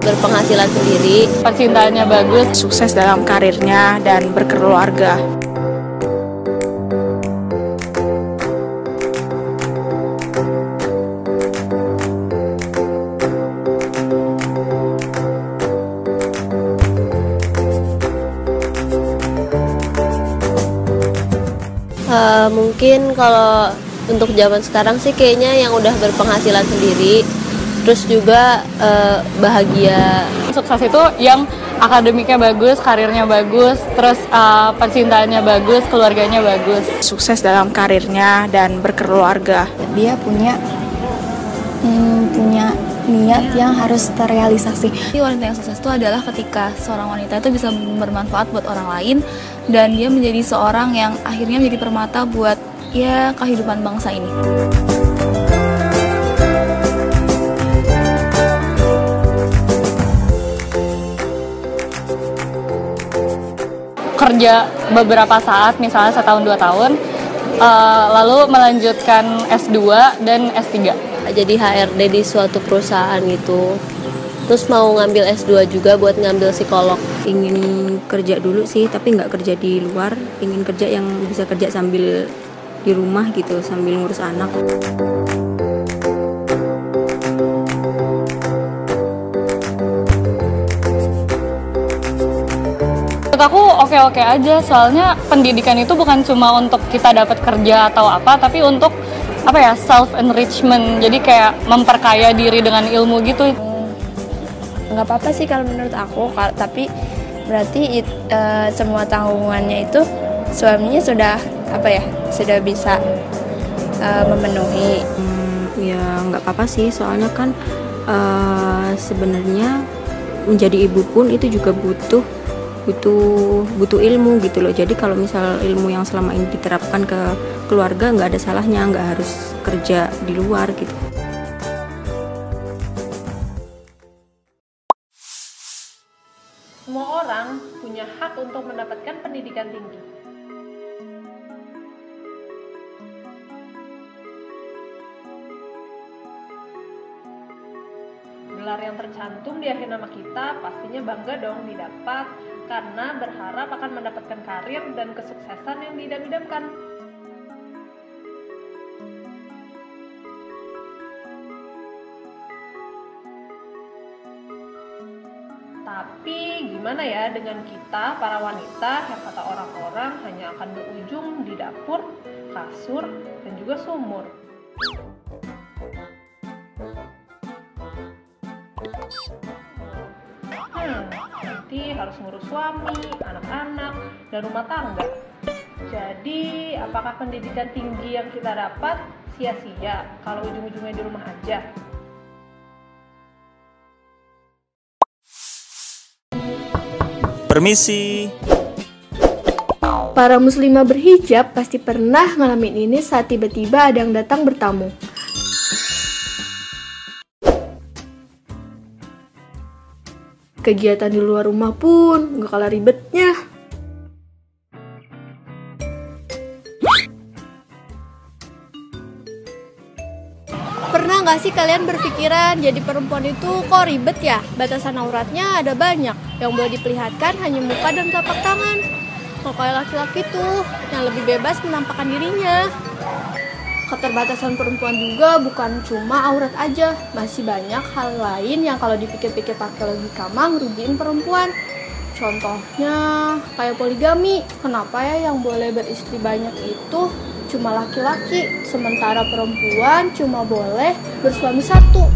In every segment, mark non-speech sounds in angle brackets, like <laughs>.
berpenghasilan sendiri. Percintaannya bagus, sukses dalam karirnya dan berkeluarga. Uh, mungkin kalau untuk zaman sekarang sih kayaknya yang udah berpenghasilan sendiri terus juga uh, bahagia sukses itu yang akademiknya bagus karirnya bagus terus uh, percintaannya bagus keluarganya bagus sukses dalam karirnya dan berkeluarga dia punya hmm, punya niat yang harus terrealisasi. Jadi wanita yang sukses itu adalah ketika seorang wanita itu bisa bermanfaat buat orang lain dan dia menjadi seorang yang akhirnya menjadi permata buat ya kehidupan bangsa ini. Kerja beberapa saat, misalnya setahun dua tahun, uh, lalu melanjutkan S2 dan S3. Jadi HRD di suatu perusahaan gitu. Terus mau ngambil S2 juga buat ngambil psikolog. Ingin kerja dulu sih, tapi nggak kerja di luar. Ingin kerja yang bisa kerja sambil di rumah gitu sambil ngurus anak Menurut aku oke-oke aja soalnya pendidikan itu bukan cuma untuk kita dapat kerja atau apa tapi untuk apa ya self enrichment jadi kayak memperkaya diri dengan ilmu gitu. Nggak apa-apa sih kalau menurut aku tapi berarti it, uh, semua tanggungannya itu suaminya sudah apa ya sudah bisa uh, memenuhi. Hmm, ya nggak apa-apa sih. Soalnya kan uh, sebenarnya menjadi ibu pun itu juga butuh butuh butuh ilmu gitu loh. Jadi kalau misal ilmu yang selama ini diterapkan ke keluarga nggak ada salahnya nggak harus kerja di luar gitu. Semua orang punya hak untuk mendapatkan pendidikan tinggi. Gelar yang tercantum di akhir nama kita pastinya bangga dong didapat karena berharap akan mendapatkan karir dan kesuksesan yang diidam-idamkan. Tapi gimana ya dengan kita para wanita yang kata orang-orang hanya akan berujung di dapur, kasur, dan juga sumur. Harus ngurus suami, anak-anak, dan rumah tangga. Jadi, apakah pendidikan tinggi yang kita dapat sia-sia kalau ujung-ujungnya di rumah aja? Permisi. Para muslimah berhijab pasti pernah ngalamin ini saat tiba-tiba ada yang datang bertamu. Kegiatan di luar rumah pun gak kalah ribetnya. Pernah gak sih kalian berpikiran jadi perempuan itu kok ribet ya? Batasan auratnya ada banyak, yang boleh diperlihatkan hanya muka dan telapak tangan. Kalau kayak laki-laki tuh, yang lebih bebas menampakkan dirinya keterbatasan perempuan juga bukan cuma aurat aja, masih banyak hal lain yang kalau dipikir-pikir pakai logika mah ngerugiin perempuan. Contohnya kayak poligami, kenapa ya yang boleh beristri banyak itu cuma laki-laki, sementara perempuan cuma boleh bersuami satu.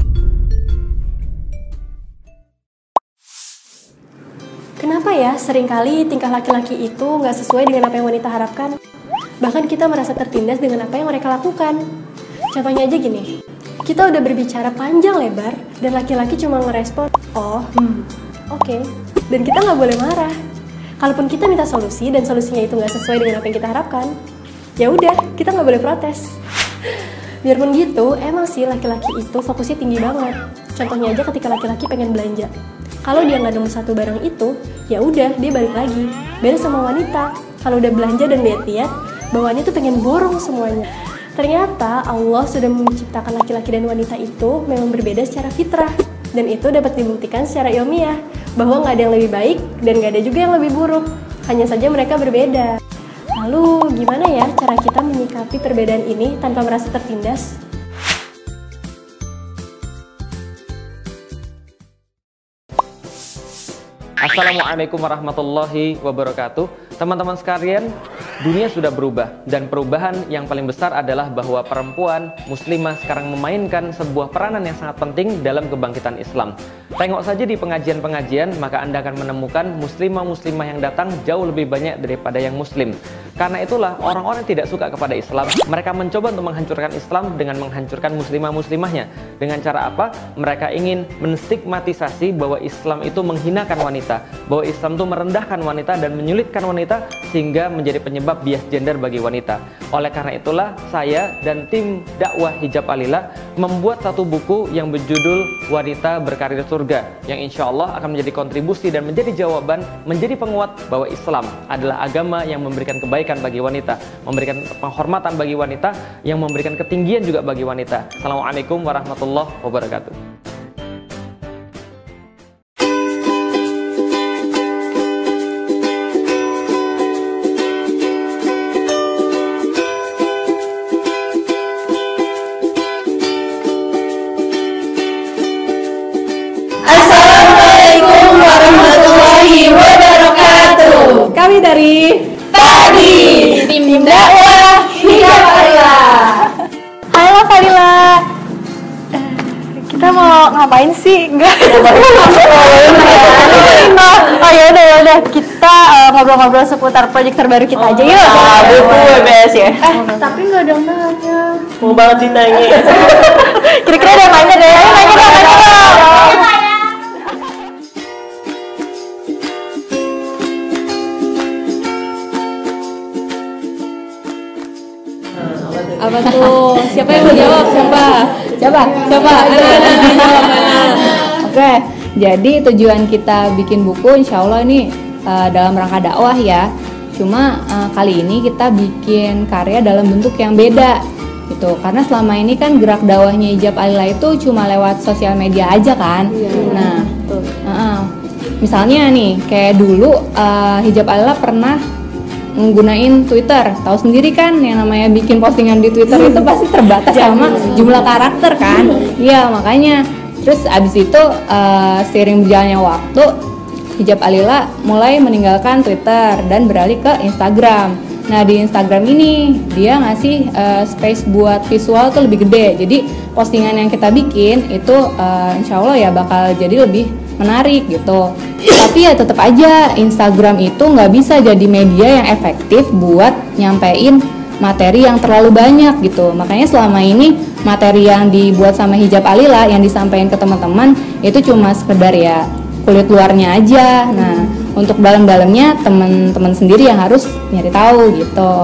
Kenapa ya sering kali tingkah laki-laki itu nggak sesuai dengan apa yang wanita harapkan? Bahkan kita merasa tertindas dengan apa yang mereka lakukan. Contohnya aja gini, kita udah berbicara panjang lebar dan laki-laki cuma ngerespon, oh, hmm, oke, okay. dan kita nggak boleh marah. Kalaupun kita minta solusi dan solusinya itu nggak sesuai dengan apa yang kita harapkan, ya udah, kita nggak boleh protes. Biarpun gitu, emang sih laki-laki itu fokusnya tinggi banget. Contohnya aja ketika laki-laki pengen belanja. Kalau dia nggak nemu satu barang itu, ya udah dia balik lagi. Beda sama wanita. Kalau udah belanja dan lihat-lihat, bawaannya tuh pengen borong semuanya. Ternyata Allah sudah menciptakan laki-laki dan wanita itu memang berbeda secara fitrah. Dan itu dapat dibuktikan secara ilmiah bahwa nggak ada yang lebih baik dan nggak ada juga yang lebih buruk. Hanya saja mereka berbeda. Lalu gimana ya cara kita menyikapi perbedaan ini tanpa merasa tertindas? Assalamualaikum warahmatullahi wabarakatuh. Teman-teman sekalian, dunia sudah berubah dan perubahan yang paling besar adalah bahwa perempuan muslimah sekarang memainkan sebuah peranan yang sangat penting dalam kebangkitan Islam. Tengok saja di pengajian-pengajian, maka Anda akan menemukan muslimah-muslimah yang datang jauh lebih banyak daripada yang muslim. Karena itulah orang-orang yang tidak suka kepada Islam, mereka mencoba untuk menghancurkan Islam dengan menghancurkan muslimah-muslimahnya. Dengan cara apa? Mereka ingin menstigmatisasi bahwa Islam itu menghinakan wanita, bahwa Islam itu merendahkan wanita dan menyulitkan wanita sehingga menjadi penyebab bias gender bagi wanita. Oleh karena itulah saya dan tim dakwah hijab alila membuat satu buku yang berjudul Wanita Berkarir Surga yang insya Allah akan menjadi kontribusi dan menjadi jawaban, menjadi penguat bahwa Islam adalah agama yang memberikan kebaikan bagi wanita, memberikan penghormatan bagi wanita, yang memberikan ketinggian juga bagi wanita. Assalamualaikum warahmatullahi wabarakatuh. Tim dakwah hingga Farila. Halo Falila. Eh, Kita mau ngapain sih? Enggak. oh ya udah ya udah kita eh, ngobrol-ngobrol seputar proyek terbaru kita aja yuk. Ah, buku WBS ya. Eh, tapi nggak ada yang nanya. Mau banget ditanya. <laughs> Kira-kira ada yang nanya deh. Ayo nanya dong, Apa tuh? Siapa yang mau jawab? Siapa? Siapa? Siapa? Oke, jadi tujuan kita bikin buku insya Allah ini uh, dalam rangka dakwah ya. Cuma uh, kali ini kita bikin karya dalam bentuk yang beda gitu. Karena selama ini kan gerak dakwahnya Hijab Alila itu cuma lewat sosial media aja kan. Nah, uh-uh. misalnya nih kayak dulu uh, Hijab Alila pernah menggunain Twitter. Tahu sendiri kan yang namanya bikin postingan di Twitter itu pasti terbatas sama jumlah karakter kan. Iya, makanya terus abis itu eh, seiring berjalannya waktu Hijab Alila mulai meninggalkan Twitter dan beralih ke Instagram. Nah di Instagram ini dia ngasih eh, space buat visual tuh lebih gede. Jadi postingan yang kita bikin itu eh, insya Allah ya bakal jadi lebih menarik gitu. Tapi ya tetap aja Instagram itu nggak bisa jadi media yang efektif buat nyampein materi yang terlalu banyak gitu. Makanya selama ini materi yang dibuat sama Hijab Alila yang disampaikan ke teman-teman itu cuma sekedar ya kulit luarnya aja. Nah, untuk dalam-dalamnya teman-teman sendiri yang harus nyari tahu gitu.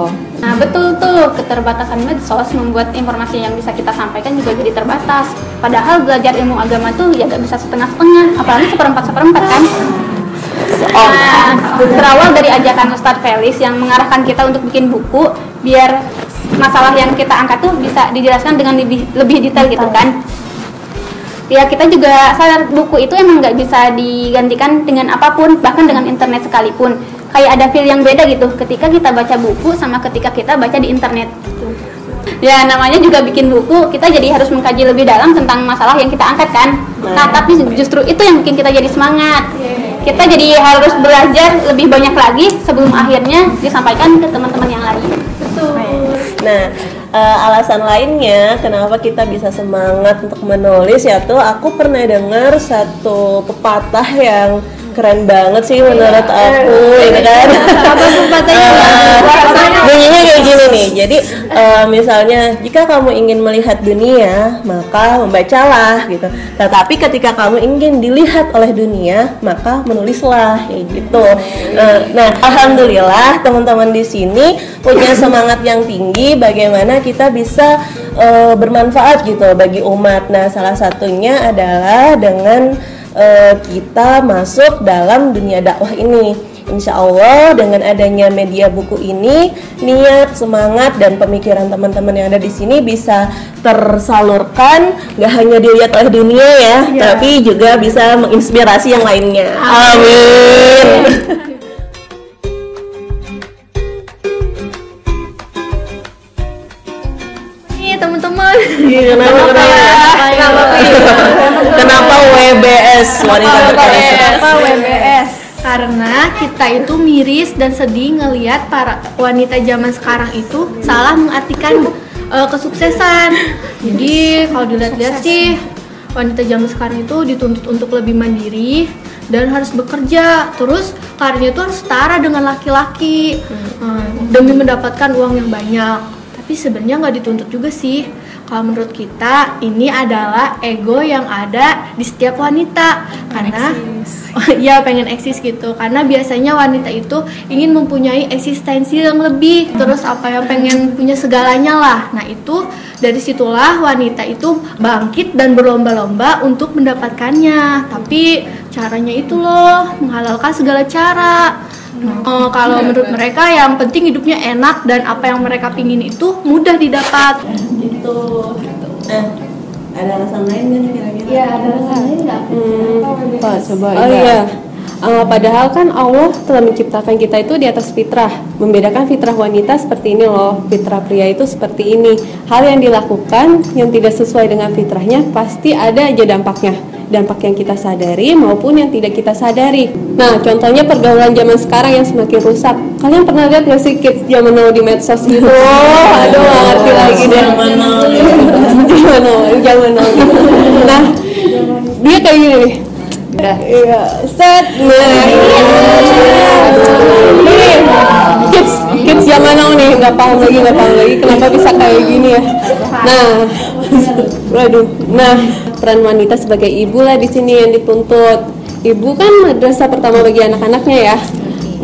Nah betul tuh keterbatasan medsos membuat informasi yang bisa kita sampaikan juga jadi terbatas. Padahal belajar ilmu agama tuh ya gak bisa setengah-setengah, apalagi seperempat seperempat kan. Nah, berawal dari ajakan Ustadz Felis yang mengarahkan kita untuk bikin buku biar masalah yang kita angkat tuh bisa dijelaskan dengan lebih lebih detail gitu kan. Ya kita juga sadar buku itu emang nggak bisa digantikan dengan apa pun bahkan dengan internet sekalipun kayak ada feel yang beda gitu ketika kita baca buku sama ketika kita baca di internet gitu. Ya namanya juga bikin buku, kita jadi harus mengkaji lebih dalam tentang masalah yang kita angkat kan. Nah tapi justru itu yang bikin kita jadi semangat. Kita jadi harus belajar lebih banyak lagi sebelum akhirnya disampaikan ke teman-teman yang lain. Nah, eh, alasan lainnya kenapa kita bisa semangat untuk menulis ya tuh aku pernah dengar satu pepatah yang keren banget sih menurut aku ini kan? Eh, <laughs> bunyinya kayak gini nih. <laughs> Jadi eh, misalnya jika kamu ingin melihat dunia maka membacalah gitu. Tetapi ketika kamu ingin dilihat oleh dunia maka menulislah kayak gitu. Eh, nah alhamdulillah teman-teman di sini punya <laughs> semangat yang tinggi bagaimana kita bisa eh, bermanfaat gitu bagi umat. Nah salah satunya adalah dengan eh, kita masuk dalam dunia dakwah ini Insya Allah dengan adanya media buku ini, niat, semangat dan pemikiran teman-teman yang ada di sini bisa tersalurkan, nggak hanya dilihat oleh dunia ya, Iya. tapi juga bisa menginspirasi yang lainnya. Amin. Nih teman-teman. Iya, Kenapa, kenapa, Kenapa, Kenapa WBS wanita Kenapa WBS? Karena kita itu miris dan sedih ngelihat para wanita zaman sekarang itu salah mengartikan eh, kesuksesan. Jadi kalau dilihat-lihat sih wanita zaman sekarang itu dituntut untuk lebih mandiri dan harus bekerja. Terus karirnya itu harus setara dengan laki-laki eh, demi mendapatkan uang yang banyak. Tapi sebenarnya nggak dituntut juga sih. Kalau menurut kita ini adalah ego yang ada di setiap wanita. Karena <laughs> ya pengen eksis gitu. Karena biasanya wanita itu ingin mempunyai eksistensi yang lebih. Terus apa ya pengen punya segalanya lah. Nah itu dari situlah wanita itu bangkit dan berlomba-lomba untuk mendapatkannya. Tapi caranya itu loh menghalalkan segala cara. Eh, kalau menurut mereka yang penting hidupnya enak dan apa yang mereka pingin itu mudah didapat gitu Eh, ada alasan lain nih kira-kira? Iya, ada alasan lain nggak? Pak, coba Oh Ida. iya. Eh, padahal kan Allah telah menciptakan kita itu di atas fitrah. Membedakan fitrah wanita seperti ini loh, fitrah pria itu seperti ini. Hal yang dilakukan yang tidak sesuai dengan fitrahnya pasti ada aja dampaknya. Dampak yang kita sadari maupun yang tidak kita sadari. Nah, contohnya pergaulan zaman sekarang yang semakin rusak. Kalian pernah lihat nggak sih kids zaman now di medsos gitu? Oh, <laughs> aduh, nggak ngerti lagi deh. Zaman now, zaman now, zaman now. Nah, dia kayak gini nih. Iya, set. Nah, ini kids kids zaman now nih nggak paham lagi nggak paham lagi kenapa bisa kayak gini ya. Nah, waduh. Nah, peran wanita sebagai ibu lah di sini yang dituntut. Ibu kan madrasah pertama bagi anak-anaknya ya,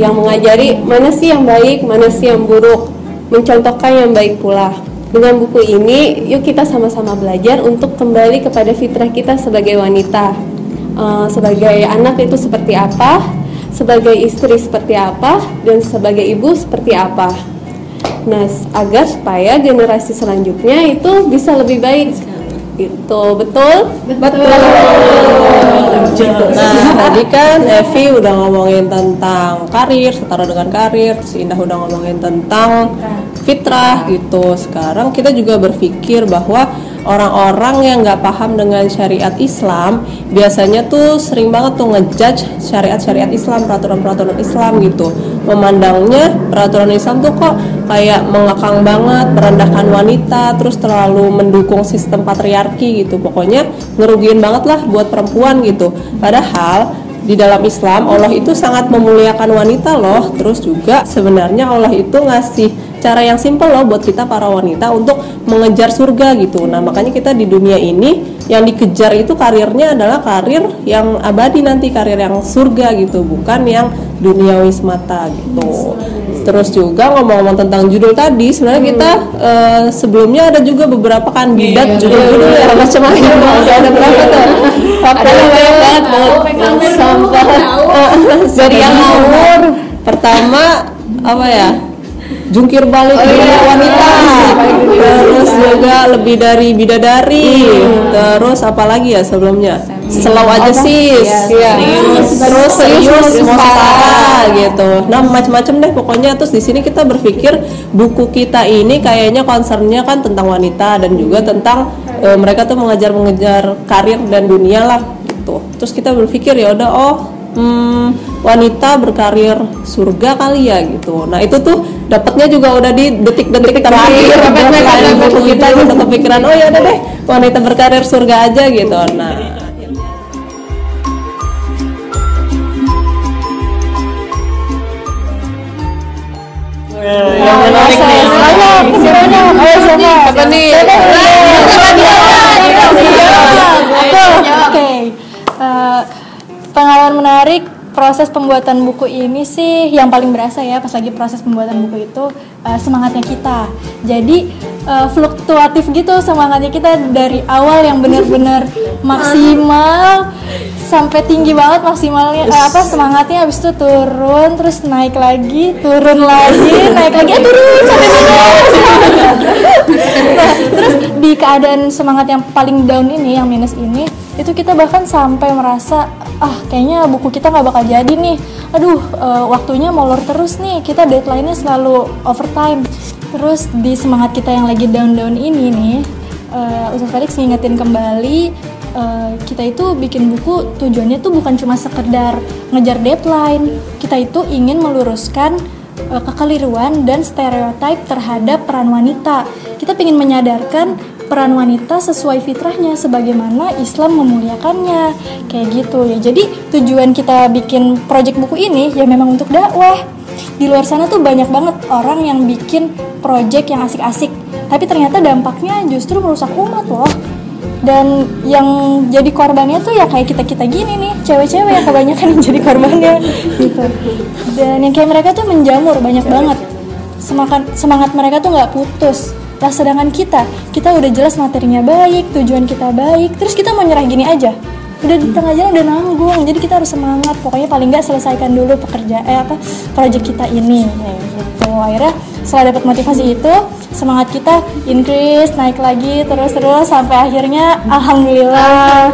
yang mengajari mana sih yang baik, mana sih yang buruk, mencontohkan yang baik pula. Dengan buku ini, yuk kita sama-sama belajar untuk kembali kepada fitrah kita sebagai wanita. Eh, sebagai anak itu seperti apa, sebagai istri seperti apa, dan sebagai ibu seperti apa. Nah, agar supaya generasi selanjutnya itu bisa lebih baik. Gitu, betul? Betul. Nah, tadi kan Evi udah ngomongin tentang karir, setara dengan karir, si Indah udah ngomongin tentang fitrah gitu. Sekarang kita juga berpikir bahwa orang-orang yang nggak paham dengan syariat Islam biasanya tuh sering banget tuh ngejudge syariat-syariat Islam, peraturan-peraturan Islam gitu. Memandangnya peraturan Islam tuh kok kayak mengekang banget, merendahkan wanita, terus terlalu mendukung sistem patriarki gitu. Pokoknya ngerugiin banget lah buat perempuan gitu. Padahal di dalam Islam Allah itu sangat memuliakan wanita loh. Terus juga sebenarnya Allah itu ngasih cara yang simpel loh buat kita para wanita untuk mengejar surga gitu. Nah, makanya kita di dunia ini yang dikejar itu karirnya adalah karir yang abadi nanti, karir yang surga gitu, bukan yang duniawi semata gitu. Terus juga ngomong-ngomong tentang judul tadi, sebenarnya kita eh, sebelumnya ada juga beberapa kandidat judul-judul ya macam-macam. Ada berapa tuh? Faktanya banyak banget banget. Sampai <laughs> dari yang ngawur pertama apa ya? Jungkir balik dunia wanita, terus juga lebih dari bidadari, terus apalagi ya sebelumnya? Selau aja sih, terus serius mau gitu. Nah macam-macam deh pokoknya. Terus di sini kita berpikir buku kita ini kayaknya concernnya kan tentang wanita dan juga tentang eh, mereka tuh mengejar mengejar karir dan dunia lah gitu. Terus kita berpikir ya udah oh hmm, wanita berkarir surga kali ya gitu. Nah itu tuh dapatnya juga udah di detik-detik terakhir buku kita gitu kepikiran oh ya udah deh wanita berkarir surga aja gitu. Nah yang menarik nih. Ayo siapa? Apa nih? Aku, oke. Pengalaman menarik proses pembuatan buku ini sih yang paling berasa ya pas lagi proses pembuatan buku itu eh, semangatnya kita. Jadi uh, fluktuatif gitu semangatnya kita dari awal yang benar-benar <laughs> maksimal sampai tinggi banget maksimalnya. Eh, apa semangatnya habis itu turun terus naik lagi turun lagi <laughs> naik lagi eh, turun sampai minus <laughs> nah, terus di keadaan semangat yang paling down ini yang minus ini itu kita bahkan sampai merasa ah kayaknya buku kita nggak bakal jadi nih. Aduh uh, waktunya molor terus nih. Kita deadline-nya selalu overtime. Terus di semangat kita yang lagi down-down ini nih uh, Ustaz Felix ngingetin kembali uh, kita itu bikin buku tujuannya tuh bukan cuma sekedar ngejar deadline. Kita itu ingin meluruskan uh, kekeliruan dan stereotip terhadap peran wanita. Kita ingin menyadarkan peran wanita sesuai fitrahnya sebagaimana Islam memuliakannya. Kayak gitu ya. Jadi tujuan kita bikin project buku ini ya memang untuk dakwah. Di luar sana tuh banyak banget orang yang bikin project yang asik-asik. Tapi ternyata dampaknya justru merusak umat loh. Dan yang jadi korbannya tuh ya kayak kita kita gini nih cewek-cewek yang kebanyakan yang jadi korbannya gitu. Dan yang kayak mereka tuh menjamur banyak banget. Semangat semangat mereka tuh nggak putus Nah sedangkan kita, kita udah jelas materinya baik, tujuan kita baik, terus kita mau nyerah gini aja. Udah di tengah jalan udah nanggung, jadi kita harus semangat. Pokoknya paling nggak selesaikan dulu pekerja eh apa project kita ini. Ya, gitu. Akhirnya setelah dapat motivasi itu, semangat kita increase, naik lagi terus terus sampai akhirnya alhamdulillah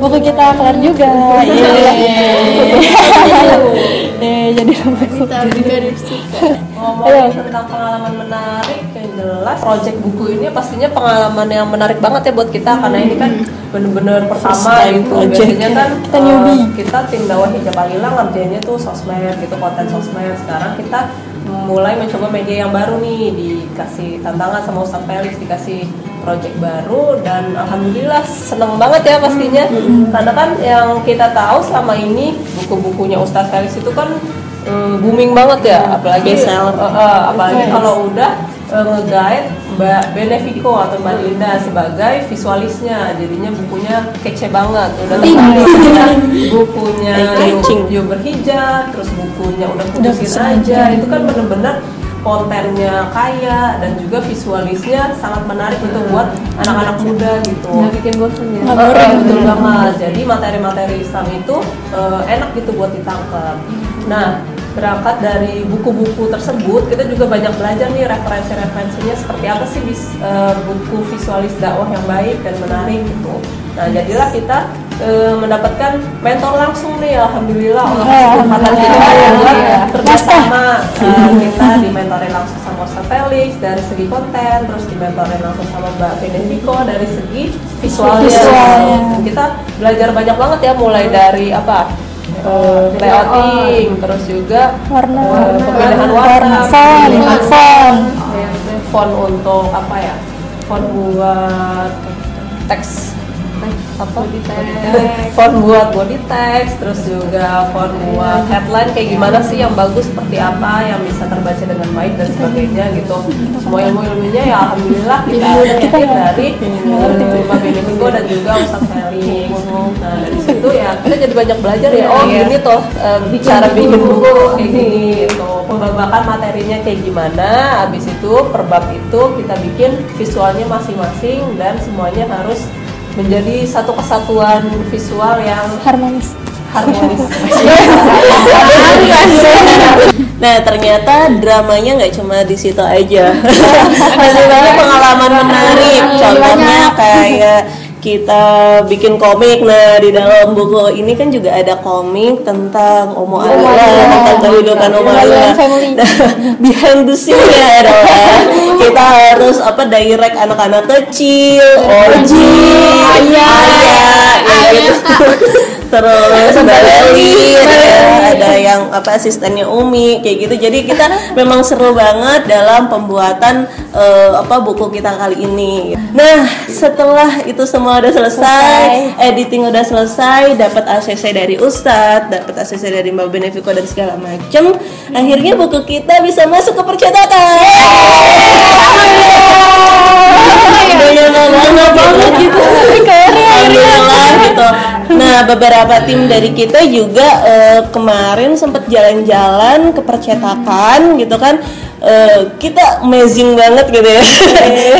buku kita kelar juga. <laughs> Eh, jadi <laughs> ngomongin tentang pengalaman menarik yang jelas project buku ini pastinya pengalaman yang menarik banget ya buat kita karena ini kan bener-bener pertama gitu. biasanya kan kita newbie. kita tim dakwah hijab alila ngerjainnya tuh sosmed gitu konten sosmed. Sekarang kita mulai mencoba media yang baru nih dikasih tantangan sama Ustadz Felix dikasih project baru dan alhamdulillah seneng banget ya pastinya. Karena kan yang kita tahu selama ini buku-bukunya Ustadz Felix itu kan um, booming banget ya apalagi uh, uh, apalagi kalau udah uh, nge-guide Mbak Benefico atau Mbak Linda sebagai visualisnya. Jadinya bukunya kece banget. Udah <laughs> bukunya bukunya You berhijab terus bukunya udah putusin aja. Itu kan bener-bener kontennya kaya dan juga visualisnya sangat menarik untuk buat anak-anak muda gitu. Nggak bikin bosan ya? Uh, betul banget. Jadi materi-materi Islam itu uh, enak gitu buat ditangkap. Nah, berangkat dari buku-buku tersebut kita juga banyak belajar nih referensi-referensinya seperti apa sih bis, uh, buku visualis dakwah yang baik dan menarik gitu. Nah, jadilah kita uh, mendapatkan mentor langsung nih alhamdulillah Allah kesempatan kita buat kerjasama uh, kita dimentorin langsung sama Ustaz Felix dari segi konten terus dimentorin langsung sama Mbak Benefico dari segi visualnya. Visualnya. kita belajar banyak banget ya mulai dari apa uh, layouting terus juga warna. uh, pemilihan warna font font. Font untuk apa ya? Font buat teks apa? Font buat body text terus juga font buat headline kayak gimana sih yang bagus seperti apa yang bisa terbaca dengan baik dan sebagainya gitu. Semua ilmu ilmunya ya alhamdulillah kita dapetin dari eh, Mbak Benefiko dan juga Ustaz Felix nah dari situ ya kita jadi banyak belajar ya. Oh gini tuh eh, bicara bikin buku. kayak gini gitu. Pembabakan materinya kayak gimana habis itu per bab itu kita bikin visualnya masing-masing dan semuanya harus menjadi satu kesatuan visual yang harmonis. harmonis. <laughs> Nah ternyata dramanya nggak cuma di situ aja. Masih banyak pengalaman menarik. Contohnya kayak kita bikin komik. Nah di dalam buku ini kan juga ada komik tentang Omo Alila, tentang kehidupan Omo Alila. <laughs> Nah, behind the scene-nya adalah kita harus apa direct anak-anak kecil, orji, ayah, ya gitu. terus Mbak Lelin ya, ada yang apa asistennya Umi kayak gitu jadi kita memang seru banget dalam pembuatan eh, apa buku kita kali ini nah setelah itu semua udah selesai, editing udah selesai dapat ACC dari Ustadz dapat ACC dari Mbak Benefico dan segala macem akhirnya buku kita bisa masuk ke percetakan gitu Alhamdulillah gitu. Nah beberapa tim dari kita juga eh, kemarin sempat jalan-jalan ke percetakan gitu kan eh, kita amazing banget gitu ya.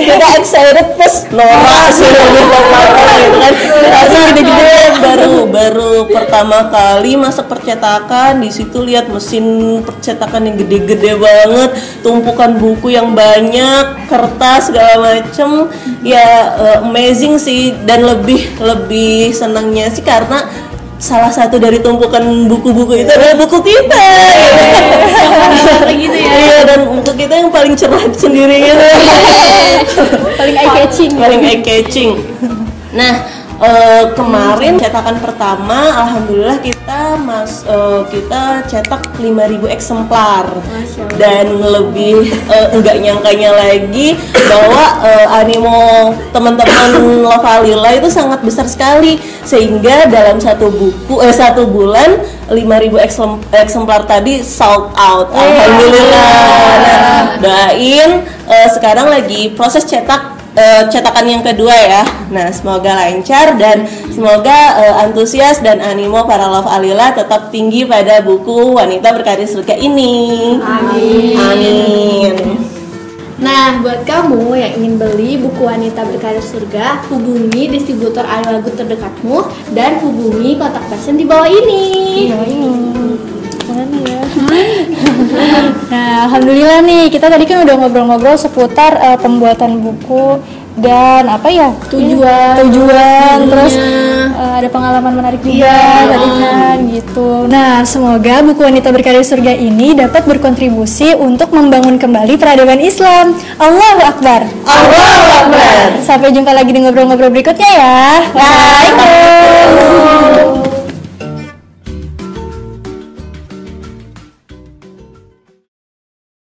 Kita excited plus norak sih lebih norak gitu kan. Karena gede-gede baru baru pertama kali masuk percetakan. Di situ lihat mesin percetakan yang gede-gede banget tumpukan buku yang banyak kertas segala macem. Ya eh, amazing sih dan lebih lebih senangnya sih karena salah satu dari tumpukan buku-buku itu adalah buku kita. Gitu ya iya dan buku kita yang paling cerah sendiri gitu. <laughs> Paling eye catching paling eye catching nah eh, kemarin cetakan pertama alhamdulillah kita mas eh, kita cetak 5000 eksemplar. Dan lebih eh, enggak nyangkanya lagi bahwa eh, animo teman-teman <coughs> Lovalila itu sangat besar sekali. Sehingga dalam satu buku eh satu bulan 5000 eksem- eksemplar tadi sold out. Alhamdulillah. Nah, doain eh, sekarang lagi proses cetak eh, cetakan yang kedua ya. Nah, semoga lancar dan semoga eh, antusias dan animo para love Alila tetap tinggi pada buku Wanita Berkarir Surga ini. Amin. Amin. Nah, buat kamu yang ingin beli buku Wanita Berkarir Surga, hubungi distributor Alila Good terdekatmu dan hubungi kontak person di bawah ini. Di bawah ini. Nah, alhamdulillah nih kita tadi kan udah ngobrol-ngobrol seputar eh, pembuatan buku dan apa ya Tujuan, tujuan terus eh, ada pengalaman menarik juga Iya. tadi kan gitu. Nah, semoga buku Wanita Berkarir Surga ini dapat berkontribusi untuk membangun kembali peradaban Islam. Allahu Akbar. Allahu Akbar. Sampai jumpa lagi di ngobrol-ngobrol berikutnya ya. Waalaikumsalam.